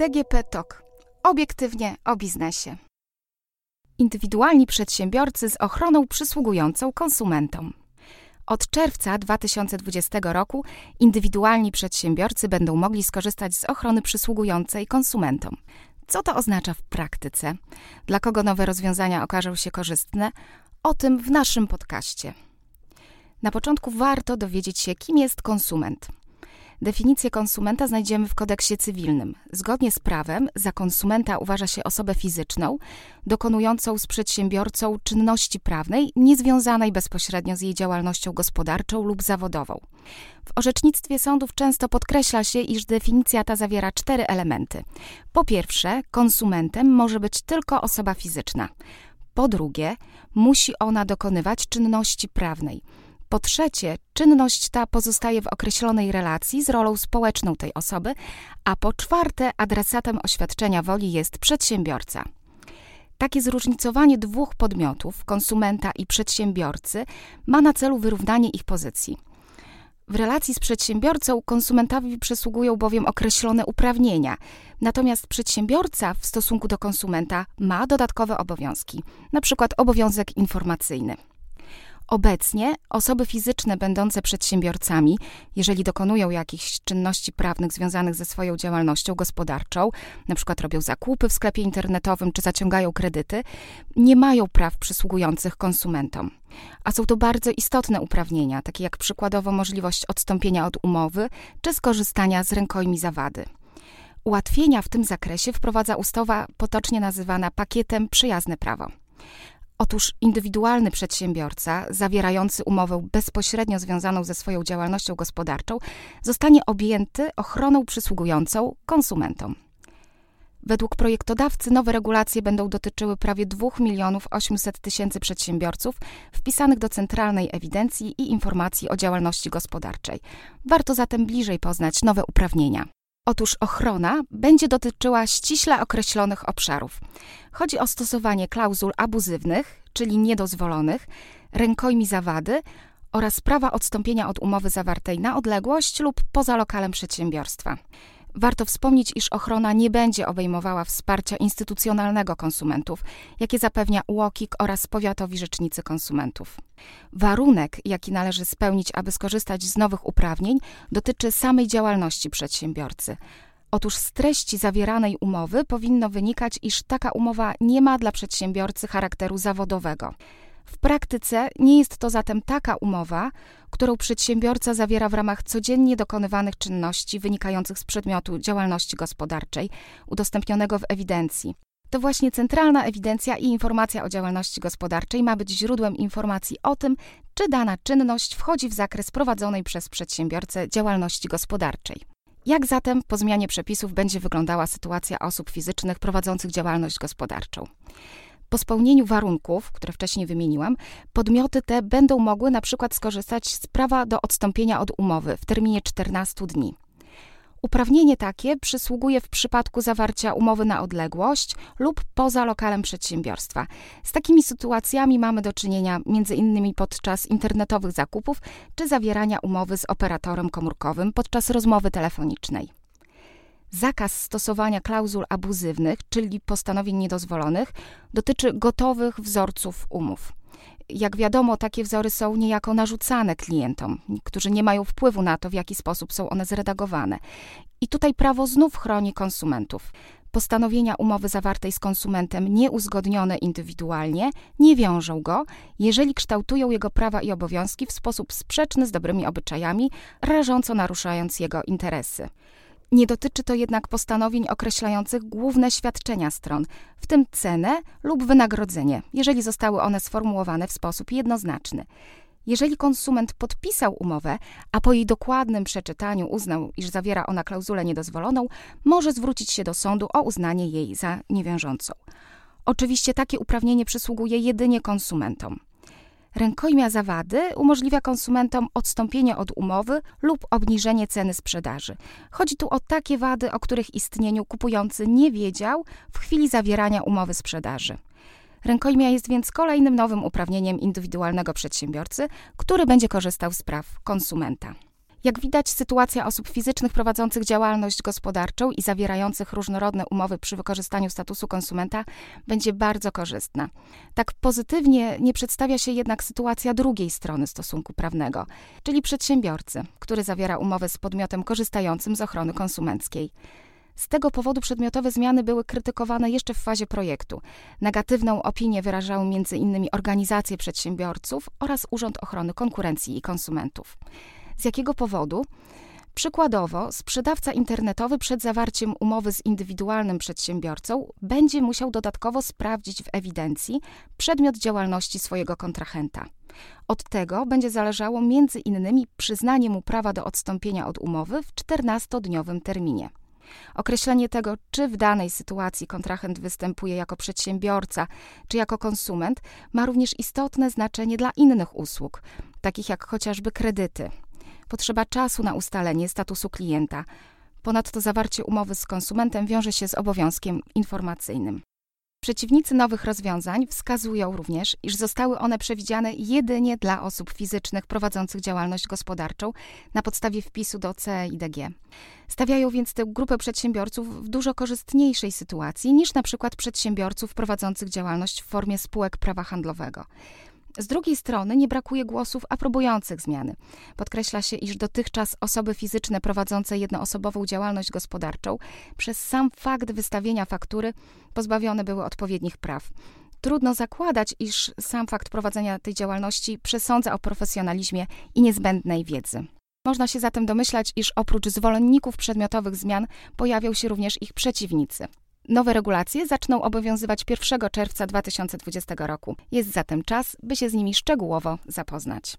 DGP TOK. Obiektywnie o biznesie. Indywidualni przedsiębiorcy z ochroną przysługującą konsumentom. Od czerwca 2020 roku indywidualni przedsiębiorcy będą mogli skorzystać z ochrony przysługującej konsumentom. Co to oznacza w praktyce? Dla kogo nowe rozwiązania okażą się korzystne? O tym w naszym podcaście. Na początku warto dowiedzieć się, kim jest konsument. Definicję konsumenta znajdziemy w kodeksie cywilnym. Zgodnie z prawem za konsumenta uważa się osobę fizyczną dokonującą z przedsiębiorcą czynności prawnej niezwiązanej bezpośrednio z jej działalnością gospodarczą lub zawodową. W orzecznictwie sądów często podkreśla się, iż definicja ta zawiera cztery elementy. Po pierwsze, konsumentem może być tylko osoba fizyczna. Po drugie, musi ona dokonywać czynności prawnej. Po trzecie, czynność ta pozostaje w określonej relacji z rolą społeczną tej osoby, a po czwarte, adresatem oświadczenia woli jest przedsiębiorca. Takie zróżnicowanie dwóch podmiotów, konsumenta i przedsiębiorcy, ma na celu wyrównanie ich pozycji. W relacji z przedsiębiorcą konsumentowi przysługują bowiem określone uprawnienia, natomiast przedsiębiorca w stosunku do konsumenta ma dodatkowe obowiązki, np. obowiązek informacyjny. Obecnie osoby fizyczne będące przedsiębiorcami, jeżeli dokonują jakichś czynności prawnych związanych ze swoją działalnością gospodarczą, przykład robią zakupy w sklepie internetowym czy zaciągają kredyty, nie mają praw przysługujących konsumentom. A są to bardzo istotne uprawnienia, takie jak przykładowo możliwość odstąpienia od umowy czy skorzystania z rękojmi zawady. Ułatwienia w tym zakresie wprowadza ustawa potocznie nazywana pakietem Przyjazne Prawo. Otóż indywidualny przedsiębiorca, zawierający umowę bezpośrednio związaną ze swoją działalnością gospodarczą, zostanie objęty ochroną przysługującą konsumentom. Według projektodawcy nowe regulacje będą dotyczyły prawie 2 milionów 800 tysięcy przedsiębiorców wpisanych do Centralnej Ewidencji i Informacji o Działalności Gospodarczej. Warto zatem bliżej poznać nowe uprawnienia. Otóż ochrona będzie dotyczyła ściśle określonych obszarów. Chodzi o stosowanie klauzul abuzywnych, czyli niedozwolonych, rękojmi zawady oraz prawa odstąpienia od umowy zawartej na odległość lub poza lokalem przedsiębiorstwa. Warto wspomnieć, iż ochrona nie będzie obejmowała wsparcia instytucjonalnego konsumentów, jakie zapewnia UOKiK oraz powiatowi rzecznicy konsumentów. Warunek, jaki należy spełnić, aby skorzystać z nowych uprawnień, dotyczy samej działalności przedsiębiorcy. Otóż z treści zawieranej umowy powinno wynikać, iż taka umowa nie ma dla przedsiębiorcy charakteru zawodowego. W praktyce nie jest to zatem taka umowa, którą przedsiębiorca zawiera w ramach codziennie dokonywanych czynności wynikających z przedmiotu działalności gospodarczej udostępnionego w ewidencji. To właśnie Centralna Ewidencja i Informacja o Działalności Gospodarczej ma być źródłem informacji o tym, czy dana czynność wchodzi w zakres prowadzonej przez przedsiębiorcę działalności gospodarczej. Jak zatem po zmianie przepisów będzie wyglądała sytuacja osób fizycznych prowadzących działalność gospodarczą? Po spełnieniu warunków, które wcześniej wymieniłam, podmioty te będą mogły na przykład skorzystać z prawa do odstąpienia od umowy w terminie 14 dni. Uprawnienie takie przysługuje w przypadku zawarcia umowy na odległość lub poza lokalem przedsiębiorstwa. Z takimi sytuacjami mamy do czynienia m.in. podczas internetowych zakupów czy zawierania umowy z operatorem komórkowym podczas rozmowy telefonicznej. Zakaz stosowania klauzul abuzywnych, czyli postanowień niedozwolonych, dotyczy gotowych wzorców umów. Jak wiadomo, takie wzory są niejako narzucane klientom, którzy nie mają wpływu na to, w jaki sposób są one zredagowane. I tutaj prawo znów chroni konsumentów. Postanowienia umowy zawartej z konsumentem nieuzgodnione indywidualnie nie wiążą go, jeżeli kształtują jego prawa i obowiązki w sposób sprzeczny z dobrymi obyczajami, rażąco naruszając jego interesy. Nie dotyczy to jednak postanowień określających główne świadczenia stron, w tym cenę lub wynagrodzenie, jeżeli zostały one sformułowane w sposób jednoznaczny. Jeżeli konsument podpisał umowę, a po jej dokładnym przeczytaniu uznał, iż zawiera ona klauzulę niedozwoloną, może zwrócić się do sądu o uznanie jej za niewiążącą. Oczywiście takie uprawnienie przysługuje jedynie konsumentom. Rękojmia zawady umożliwia konsumentom odstąpienie od umowy lub obniżenie ceny sprzedaży. Chodzi tu o takie wady, o których istnieniu kupujący nie wiedział w chwili zawierania umowy sprzedaży. Rękojmia jest więc kolejnym nowym uprawnieniem indywidualnego przedsiębiorcy, który będzie korzystał z praw konsumenta. Jak widać, sytuacja osób fizycznych prowadzących działalność gospodarczą i zawierających różnorodne umowy przy wykorzystaniu statusu konsumenta będzie bardzo korzystna. Tak pozytywnie nie przedstawia się jednak sytuacja drugiej strony stosunku prawnego, czyli przedsiębiorcy, który zawiera umowę z podmiotem korzystającym z ochrony konsumenckiej. Z tego powodu przedmiotowe zmiany były krytykowane jeszcze w fazie projektu. Negatywną opinię wyrażały m.in. organizacje przedsiębiorców oraz Urząd Ochrony Konkurencji i Konsumentów. Z jakiego powodu? Przykładowo, sprzedawca internetowy przed zawarciem umowy z indywidualnym przedsiębiorcą będzie musiał dodatkowo sprawdzić w ewidencji przedmiot działalności swojego kontrahenta. Od tego będzie zależało między innymi przyznanie mu prawa do odstąpienia od umowy w 14-dniowym terminie. Określenie tego, czy w danej sytuacji kontrahent występuje jako przedsiębiorca, czy jako konsument, ma również istotne znaczenie dla innych usług, takich jak chociażby kredyty. Potrzeba czasu na ustalenie statusu klienta. Ponadto zawarcie umowy z konsumentem wiąże się z obowiązkiem informacyjnym. Przeciwnicy nowych rozwiązań wskazują również, iż zostały one przewidziane jedynie dla osób fizycznych prowadzących działalność gospodarczą na podstawie wpisu do CEIDG. Stawiają więc tę grupę przedsiębiorców w dużo korzystniejszej sytuacji niż na przykład przedsiębiorców prowadzących działalność w formie spółek prawa handlowego. Z drugiej strony nie brakuje głosów aprobujących zmiany. Podkreśla się, iż dotychczas osoby fizyczne prowadzące jednoosobową działalność gospodarczą przez sam fakt wystawienia faktury pozbawione były odpowiednich praw. Trudno zakładać, iż sam fakt prowadzenia tej działalności przesądza o profesjonalizmie i niezbędnej wiedzy. Można się zatem domyślać, iż oprócz zwolenników przedmiotowych zmian pojawią się również ich przeciwnicy. Nowe regulacje zaczną obowiązywać 1 czerwca 2020 roku. Jest zatem czas, by się z nimi szczegółowo zapoznać.